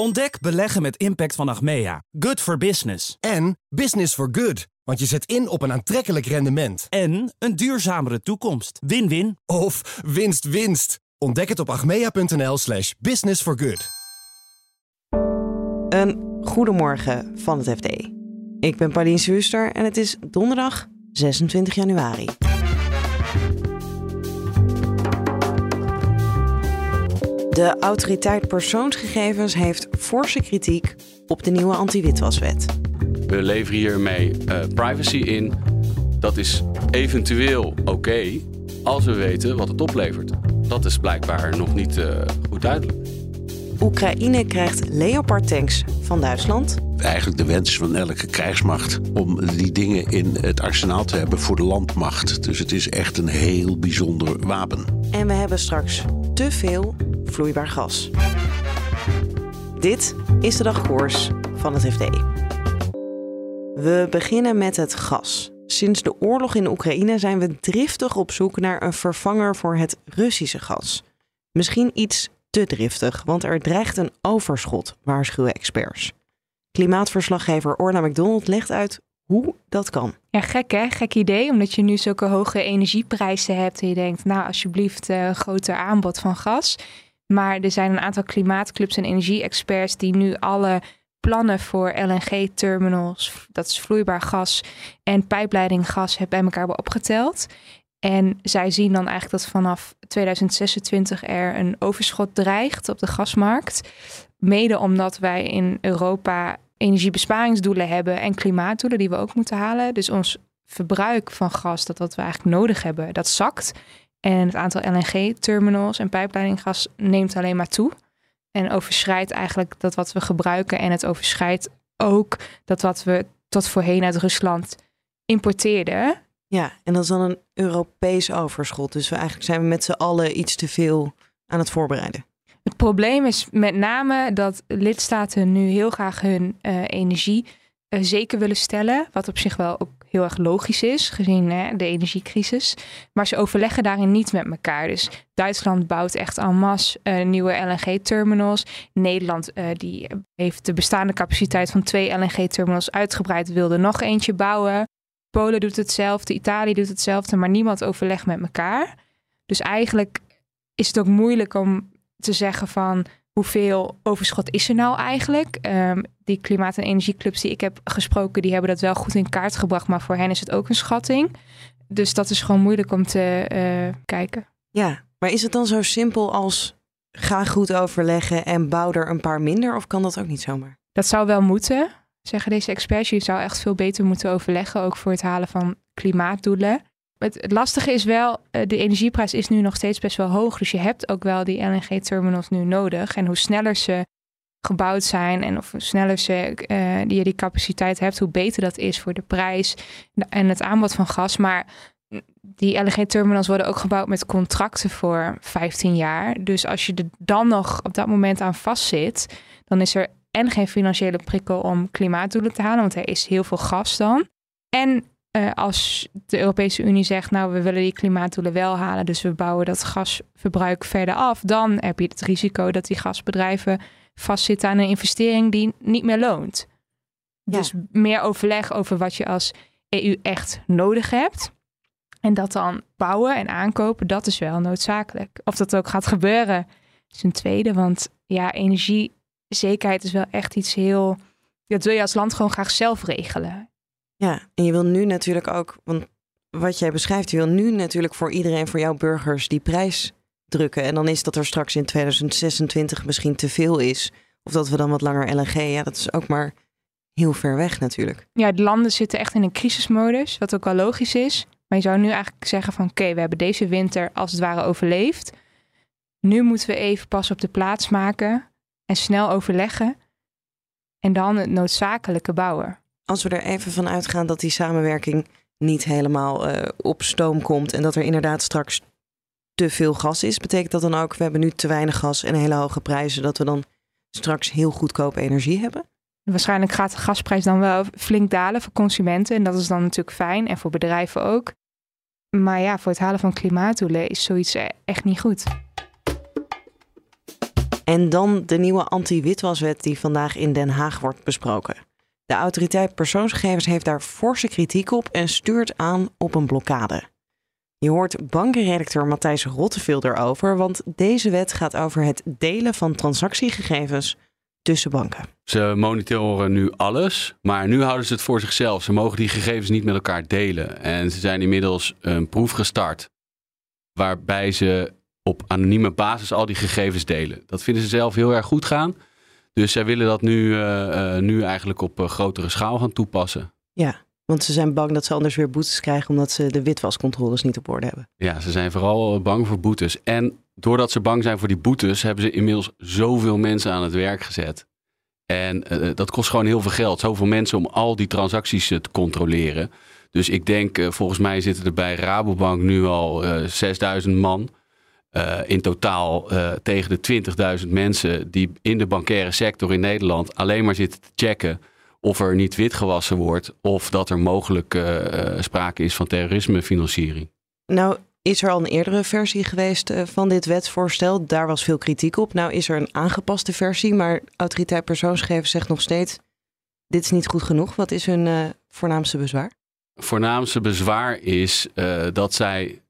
Ontdek beleggen met impact van Achmea. Good for business. En business for good. Want je zet in op een aantrekkelijk rendement. En een duurzamere toekomst. Win-win. Of winst winst. Ontdek het op achmea.nl slash business for good. Een goedemorgen van het FD. Ik ben Pauline Swuster en het is donderdag 26 januari. De autoriteit persoonsgegevens heeft forse kritiek op de nieuwe anti-witwaswet. We leveren hiermee uh, privacy in. Dat is eventueel oké als we weten wat het oplevert. Dat is blijkbaar nog niet uh, goed duidelijk. Oekraïne krijgt Leopard tanks van Duitsland. Eigenlijk de wens van elke krijgsmacht om die dingen in het arsenaal te hebben voor de landmacht. Dus het is echt een heel bijzonder wapen. En we hebben straks te veel vloeibaar gas. Dit is de dagkoers van het FD. We beginnen met het gas. Sinds de oorlog in Oekraïne zijn we driftig op zoek naar een vervanger voor het Russische gas. Misschien iets te driftig, want er dreigt een overschot, waarschuwen experts. Klimaatverslaggever Orla McDonald legt uit hoe dat kan. Ja, gek hè? Gek idee, omdat je nu zulke hoge energieprijzen hebt en je denkt, nou alsjeblieft, uh, groter aanbod van gas. Maar er zijn een aantal klimaatclubs en energie-experts die nu alle plannen voor LNG-terminals, dat is vloeibaar gas en pijpleidinggas, bij elkaar hebben opgeteld. En zij zien dan eigenlijk dat vanaf 2026 er een overschot dreigt op de gasmarkt. Mede omdat wij in Europa energiebesparingsdoelen hebben en klimaatdoelen die we ook moeten halen. Dus ons verbruik van gas, dat wat we eigenlijk nodig hebben, dat zakt. En het aantal LNG-terminals en pijpleidinggas neemt alleen maar toe. En overschrijdt eigenlijk dat wat we gebruiken. En het overschrijdt ook dat wat we tot voorheen uit Rusland importeerden. Ja, en dat is dan een Europees overschot. Dus we eigenlijk zijn we met z'n allen iets te veel aan het voorbereiden. Het probleem is met name dat lidstaten nu heel graag hun uh, energie uh, zeker willen stellen. Wat op zich wel ook heel erg logisch is, gezien hè, de energiecrisis. Maar ze overleggen daarin niet met elkaar. Dus Duitsland bouwt echt en masse uh, nieuwe LNG-terminals. Nederland uh, die heeft de bestaande capaciteit van twee LNG-terminals uitgebreid, wilde nog eentje bouwen. Polen doet hetzelfde, Italië doet hetzelfde, maar niemand overlegt met elkaar. Dus eigenlijk is het ook moeilijk om te zeggen van hoeveel overschot is er nou eigenlijk? Um, die klimaat- en energieclubs die ik heb gesproken, die hebben dat wel goed in kaart gebracht, maar voor hen is het ook een schatting. Dus dat is gewoon moeilijk om te uh, kijken. Ja, maar is het dan zo simpel als ga goed overleggen en bouw er een paar minder? Of kan dat ook niet zomaar? Dat zou wel moeten, zeggen deze experts. Je zou echt veel beter moeten overleggen, ook voor het halen van klimaatdoelen. Het, lastige is wel, uh, de energieprijs is nu nog steeds best wel hoog. Dus je hebt ook wel die LNG-terminals nu nodig. En hoe sneller ze gebouwd zijn en of hoe sneller ze, die, je die capaciteit hebt, hoe beter dat is voor de prijs en het aanbod van gas. Maar die LNG-terminals worden ook gebouwd met contracten voor 15 jaar. Dus als je er dan nog op dat moment aan vastzit, dan is er en geen financiële prikkel om klimaatdoelen te halen, want er is heel veel gas dan. En uh, als de Europese Unie zegt, nou we willen die klimaatdoelen wel halen, dus we bouwen dat gasverbruik verder af, dan heb je het risico dat die gasbedrijven vastzitten aan een investering die niet meer loont. Ja. Dus meer overleg over wat je als EU echt nodig hebt. En dat dan bouwen en aankopen, dat is wel noodzakelijk. Of dat ook gaat gebeuren, is een tweede. Want ja, energiezekerheid is wel echt iets heel. Dat wil je als land gewoon graag zelf regelen. Ja, en je wil nu natuurlijk ook, want wat jij beschrijft, je wil nu natuurlijk voor iedereen, voor jouw burgers, die prijs drukken. En dan is dat er straks in 2026 misschien te veel is. Of dat we dan wat langer LNG, ja, dat is ook maar heel ver weg natuurlijk. Ja, de landen zitten echt in een crisismodus, wat ook wel logisch is. Maar je zou nu eigenlijk zeggen van oké, we hebben deze winter als het ware overleefd. Nu moeten we even pas op de plaats maken en snel overleggen. En dan het noodzakelijke bouwen als we er even van uitgaan dat die samenwerking niet helemaal uh, op stoom komt en dat er inderdaad straks te veel gas is, betekent dat dan ook, we hebben nu te weinig gas en hele hoge prijzen, dat we dan straks heel goedkope energie hebben? Waarschijnlijk gaat de gasprijs dan wel flink dalen voor consumenten en dat is dan natuurlijk fijn en voor bedrijven ook. Maar ja, voor het halen van klimaatdoelen is zoiets echt niet goed. En dan de nieuwe anti-witwaswet die vandaag in Den Haag wordt besproken. De autoriteit persoonsgegevens heeft daar forse kritiek op en stuurt aan op een blokkade. Je hoort bankenredacteur Matthijs Rotteveel erover, want deze wet gaat over het delen van transactiegegevens tussen banken. Ze monitoren nu alles, maar nu houden ze het voor zichzelf. Ze mogen die gegevens niet met elkaar delen. En ze zijn inmiddels een proef gestart waarbij ze op anonieme basis al die gegevens delen. Dat vinden ze zelf heel erg goed gaan. Dus zij willen dat nu, uh, uh, nu eigenlijk op uh, grotere schaal gaan toepassen. Ja, want ze zijn bang dat ze anders weer boetes krijgen omdat ze de witwascontroles niet op orde hebben. Ja, ze zijn vooral bang voor boetes. En doordat ze bang zijn voor die boetes, hebben ze inmiddels zoveel mensen aan het werk gezet. En dat kost gewoon heel veel geld. Zoveel mensen om al die transacties te controleren. Dus ik denk, volgens mij zitten er bij Rabobank nu al 6000 man. Uh, in totaal uh, tegen de 20.000 mensen die in de bankaire sector in Nederland alleen maar zitten te checken of er niet witgewassen wordt of dat er mogelijk uh, sprake is van terrorismefinanciering. Nou, is er al een eerdere versie geweest van dit wetsvoorstel? Daar was veel kritiek op. Nou is er een aangepaste versie, maar autoriteit persoonsgegevens zegt nog steeds: dit is niet goed genoeg. Wat is hun voornaamste bezwaar? Voornaamste bezwaar is dat zij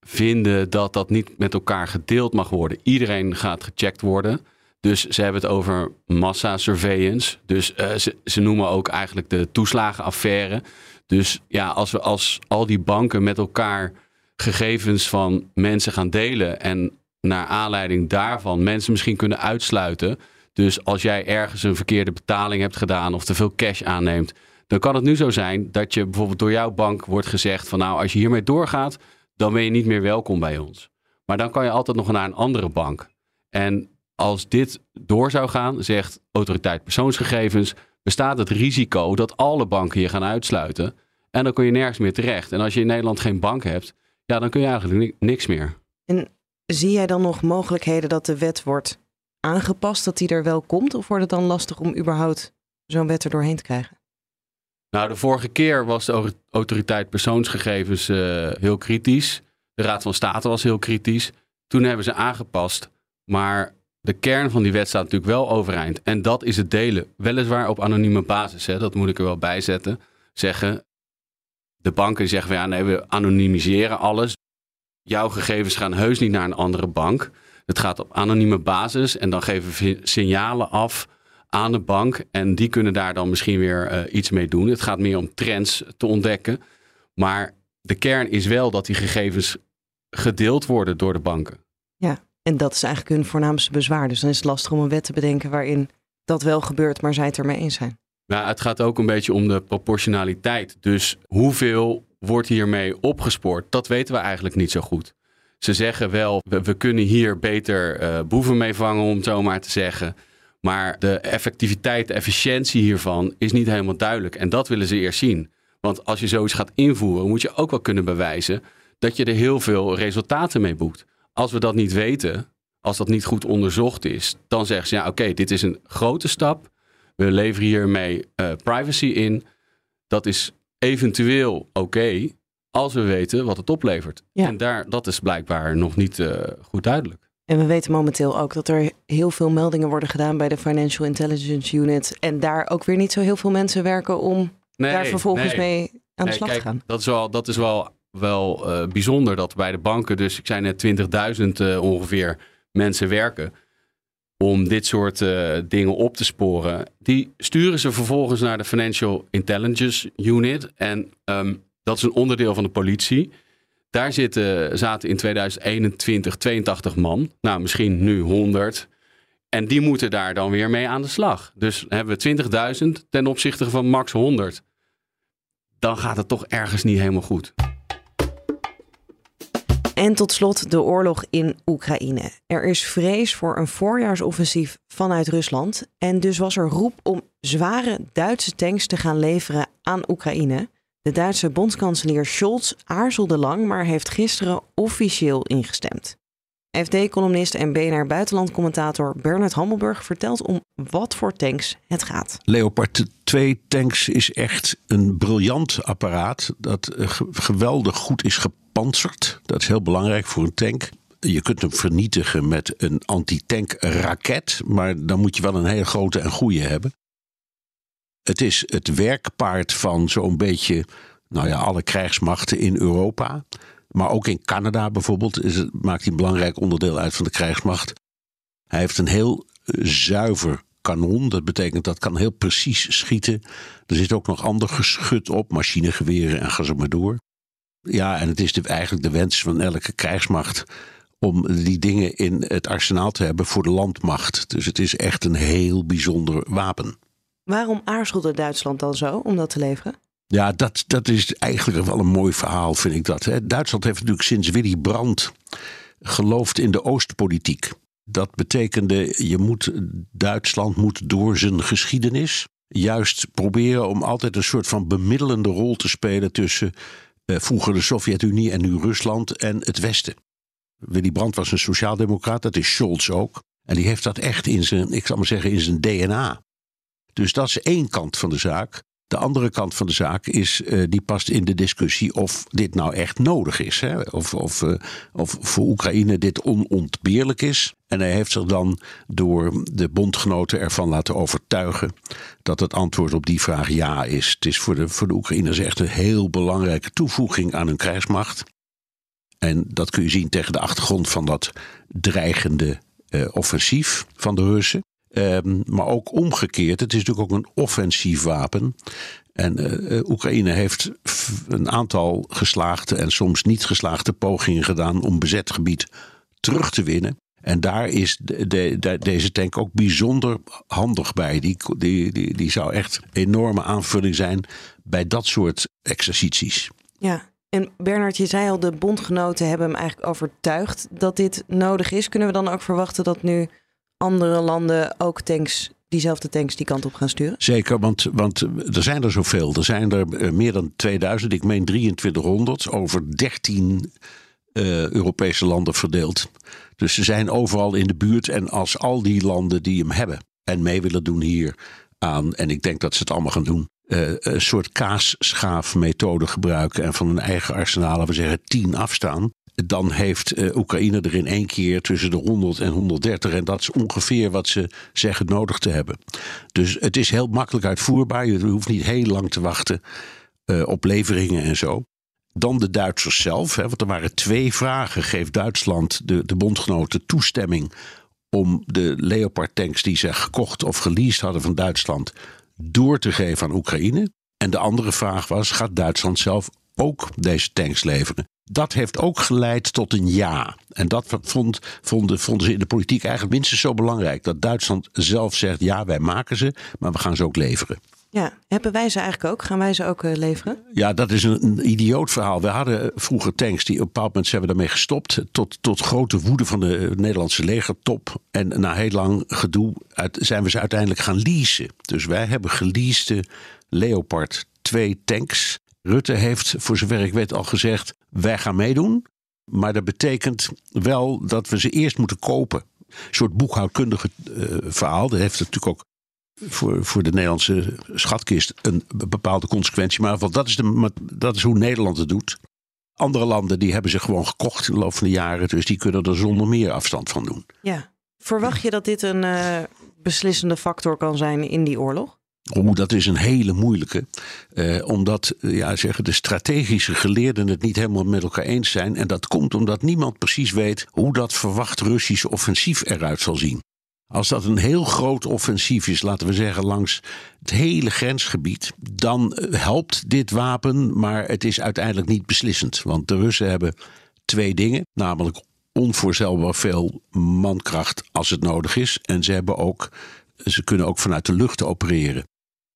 vinden dat dat niet met elkaar gedeeld mag worden. Iedereen gaat gecheckt worden. Dus ze hebben het over massa-surveillance. Dus uh, ze, ze noemen ook eigenlijk de toeslagenaffaire. Dus ja, als, we, als al die banken met elkaar gegevens van mensen gaan delen en naar aanleiding daarvan mensen misschien kunnen uitsluiten. Dus als jij ergens een verkeerde betaling hebt gedaan of te veel cash aanneemt, dan kan het nu zo zijn dat je bijvoorbeeld door jouw bank wordt gezegd van nou, als je hiermee doorgaat, dan ben je niet meer welkom bij ons. Maar dan kan je altijd nog naar een andere bank. En als dit door zou gaan, zegt autoriteit persoonsgegevens, bestaat het risico dat alle banken je gaan uitsluiten. En dan kun je nergens meer terecht. En als je in Nederland geen bank hebt, ja, dan kun je eigenlijk niks meer. En zie jij dan nog mogelijkheden dat de wet wordt aangepast, dat die er wel komt? Of wordt het dan lastig om überhaupt zo'n wet er doorheen te krijgen? Nou, de vorige keer was de autoriteit persoonsgegevens uh, heel kritisch. De Raad van State was heel kritisch. Toen hebben ze aangepast. Maar de kern van die wet staat natuurlijk wel overeind. En dat is het delen. Weliswaar op anonieme basis, hè, dat moet ik er wel bij zetten. Zeggen, de banken zeggen ja, nee, we anonimiseren alles. Jouw gegevens gaan heus niet naar een andere bank. Het gaat op anonieme basis en dan geven we signalen af aan de bank. En die kunnen daar dan misschien weer uh, iets mee doen. Het gaat meer om trends te ontdekken. Maar de kern is wel dat die gegevens gedeeld worden door de banken. Ja, en dat is eigenlijk hun voornaamste bezwaar. Dus dan is het lastig om een wet te bedenken waarin dat wel gebeurt, maar zij het ermee eens zijn. Nou, het gaat ook een beetje om de proportionaliteit. Dus hoeveel wordt hiermee opgespoord? Dat weten we eigenlijk niet zo goed. Ze zeggen wel, we, we kunnen hier beter uh, boeven mee vangen, om het zo maar te zeggen. Maar de effectiviteit, de efficiëntie hiervan is niet helemaal duidelijk. En dat willen ze eerst zien. Want als je zoiets gaat invoeren, moet je ook wel kunnen bewijzen dat je er heel veel resultaten mee boekt. Als we dat niet weten, als dat niet goed onderzocht is, dan zeggen ze ja, oké, dit is een grote stap. We leveren hiermee uh, privacy in. Dat is eventueel oké, okay, als we weten wat het oplevert. Ja. En daar, dat is blijkbaar nog niet uh, goed duidelijk. En we weten momenteel ook dat er heel veel meldingen worden gedaan bij de Financial Intelligence Unit. En daar ook weer niet zo heel veel mensen werken om nee, daar vervolgens nee. mee aan de nee, slag te gaan. Dat is wel, dat is wel, wel uh, bijzonder dat bij de banken, dus ik zei net 20.000 uh, ongeveer mensen werken. Om dit soort uh, dingen op te sporen. Die sturen ze vervolgens naar de Financial Intelligence Unit. En um, dat is een onderdeel van de politie. Daar zitten, zaten in 2021 82 man. Nou, misschien nu 100. En die moeten daar dan weer mee aan de slag. Dus hebben we 20.000 ten opzichte van max 100. Dan gaat het toch ergens niet helemaal goed. En tot slot de oorlog in Oekraïne. Er is vrees voor een voorjaarsoffensief vanuit Rusland. En dus was er roep om zware Duitse tanks te gaan leveren aan Oekraïne. De Duitse bondskanselier Scholz aarzelde lang, maar heeft gisteren officieel ingestemd. FD-columnist en BNR buitenlandcommentator Bernard Hammelburg vertelt om wat voor tanks het gaat. Leopard 2 tanks is echt een briljant apparaat dat geweldig goed is gepantserd. Dat is heel belangrijk voor een tank. je kunt hem vernietigen met een antitank-raket, maar dan moet je wel een hele grote en goede hebben. Het is het werkpaard van zo'n beetje nou ja, alle krijgsmachten in Europa. Maar ook in Canada bijvoorbeeld is het, maakt hij een belangrijk onderdeel uit van de krijgsmacht. Hij heeft een heel zuiver kanon. Dat betekent dat kan heel precies schieten. Er zit ook nog ander geschut op, machinegeweren en ga zo maar door. Ja, en het is de, eigenlijk de wens van elke krijgsmacht om die dingen in het arsenaal te hebben voor de landmacht. Dus het is echt een heel bijzonder wapen. Waarom aarzelde Duitsland dan zo om dat te leveren? Ja, dat, dat is eigenlijk wel een mooi verhaal, vind ik dat. Hè. Duitsland heeft natuurlijk sinds Willy Brandt geloofd in de Oostpolitiek. Dat betekende, je moet, Duitsland moet door zijn geschiedenis juist proberen om altijd een soort van bemiddelende rol te spelen tussen eh, vroeger de Sovjet-Unie en nu Rusland en het Westen. Willy Brandt was een sociaaldemocraat, dat is Scholz ook. En die heeft dat echt in zijn, ik zal maar zeggen, in zijn DNA. Dus dat is één kant van de zaak. De andere kant van de zaak is, uh, die past in de discussie of dit nou echt nodig is. Hè? Of, of, uh, of voor Oekraïne dit onontbeerlijk is. En hij heeft zich dan door de bondgenoten ervan laten overtuigen dat het antwoord op die vraag ja is. Het is voor de, voor de Oekraïners echt een heel belangrijke toevoeging aan hun krijgsmacht. En dat kun je zien tegen de achtergrond van dat dreigende uh, offensief van de Russen. Um, maar ook omgekeerd, het is natuurlijk ook een offensief wapen. En uh, Oekraïne heeft een aantal geslaagde en soms niet geslaagde pogingen gedaan om bezet gebied terug te winnen. En daar is de, deze tank ook bijzonder handig bij. Die, die, die, die zou echt enorme aanvulling zijn bij dat soort exercities. Ja, en Bernard, je zei al, de bondgenoten hebben hem eigenlijk overtuigd dat dit nodig is. Kunnen we dan ook verwachten dat nu andere landen ook tanks, diezelfde tanks die kant op gaan sturen? Zeker, want, want er zijn er zoveel. Er zijn er meer dan 2000, ik meen 2300, over 13 uh, Europese landen verdeeld. Dus ze zijn overal in de buurt. En als al die landen die hem hebben en mee willen doen hier aan, en ik denk dat ze het allemaal gaan doen, uh, een soort kaasschaafmethode gebruiken en van hun eigen arsenaal, we zeggen, tien afstaan dan heeft uh, Oekraïne er in één keer tussen de 100 en 130. En dat is ongeveer wat ze zeggen nodig te hebben. Dus het is heel makkelijk uitvoerbaar. Je hoeft niet heel lang te wachten uh, op leveringen en zo. Dan de Duitsers zelf. Hè, want er waren twee vragen. Geeft Duitsland, de, de bondgenoten, toestemming om de Leopard tanks die ze gekocht of geleased hadden van Duitsland door te geven aan Oekraïne? En de andere vraag was: gaat Duitsland zelf ook deze tanks leveren? Dat heeft ook geleid tot een ja. En dat vond, vonden, vonden ze in de politiek eigenlijk minstens zo belangrijk. Dat Duitsland zelf zegt: ja, wij maken ze, maar we gaan ze ook leveren. Ja, hebben wij ze eigenlijk ook? Gaan wij ze ook uh, leveren? Ja, dat is een, een, idioot verhaal. We hadden vroeger tanks die op een bepaald moment zijn we daarmee gestopt. Tot, tot grote woede van de Nederlandse legertop. En na heel lang gedoe uit, zijn we ze uiteindelijk gaan leasen. Dus wij hebben geleasede Leopard 2 tanks. Rutte heeft, voor zover ik weet, al gezegd: wij gaan meedoen. Maar dat betekent wel dat we ze eerst moeten kopen. Een soort boekhoudkundige uh, verhaal. Dat heeft natuurlijk ook voor, voor de Nederlandse schatkist een bepaalde consequentie. Maar dat is, de, dat is hoe Nederland het doet. Andere landen die hebben ze gewoon gekocht in de loop van de jaren. Dus die kunnen er zonder meer afstand van doen. Ja. Verwacht je dat dit een uh, beslissende factor kan zijn in die oorlog? Dat is een hele moeilijke. Eh, omdat ja, zeggen, de strategische geleerden het niet helemaal met elkaar eens zijn. En dat komt omdat niemand precies weet hoe dat verwacht Russische offensief eruit zal zien. Als dat een heel groot offensief is, laten we zeggen langs het hele grensgebied, dan eh, helpt dit wapen, maar het is uiteindelijk niet beslissend. Want de Russen hebben twee dingen, namelijk onvoorstelbaar veel mankracht als het nodig is. En ze hebben ook ze kunnen ook vanuit de lucht opereren.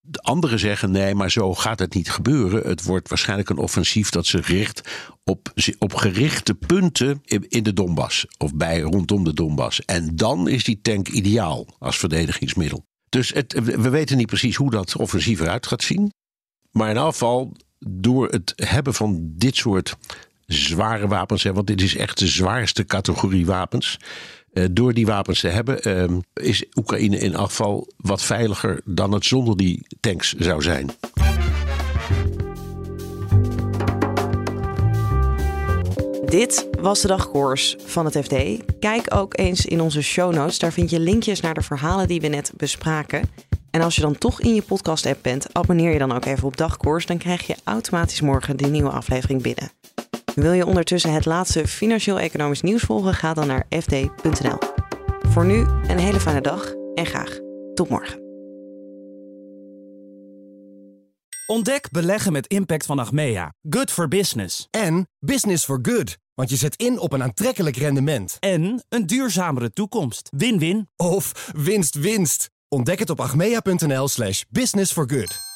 De anderen zeggen nee, maar zo gaat het niet gebeuren. Het wordt waarschijnlijk een offensief dat zich richt op, op gerichte punten in de Donbass. Of bij rondom de Donbass. En dan is die tank ideaal als verdedigingsmiddel. Dus het, we weten niet precies hoe dat offensief eruit gaat zien. Maar in afval, door het hebben van dit soort zware wapens, want dit is echt de zwaarste categorie wapens. Uh, door die wapens te hebben, uh, is Oekraïne in afval wat veiliger dan het zonder die tanks zou zijn. Dit was de dagkoers van het FD. Kijk ook eens in onze show notes. Daar vind je linkjes naar de verhalen die we net bespraken. En als je dan toch in je podcast-app bent, abonneer je dan ook even op dagkoers. Dan krijg je automatisch morgen de nieuwe aflevering binnen. Wil je ondertussen het laatste financieel-economisch nieuws volgen? Ga dan naar fd.nl. Voor nu een hele fijne dag en graag tot morgen. Ontdek beleggen met impact van Achmea. Good for business. En business for good. Want je zet in op een aantrekkelijk rendement. En een duurzamere toekomst. Win-win. Of winst, winst. Ontdek het op achmea.nl slash business for good.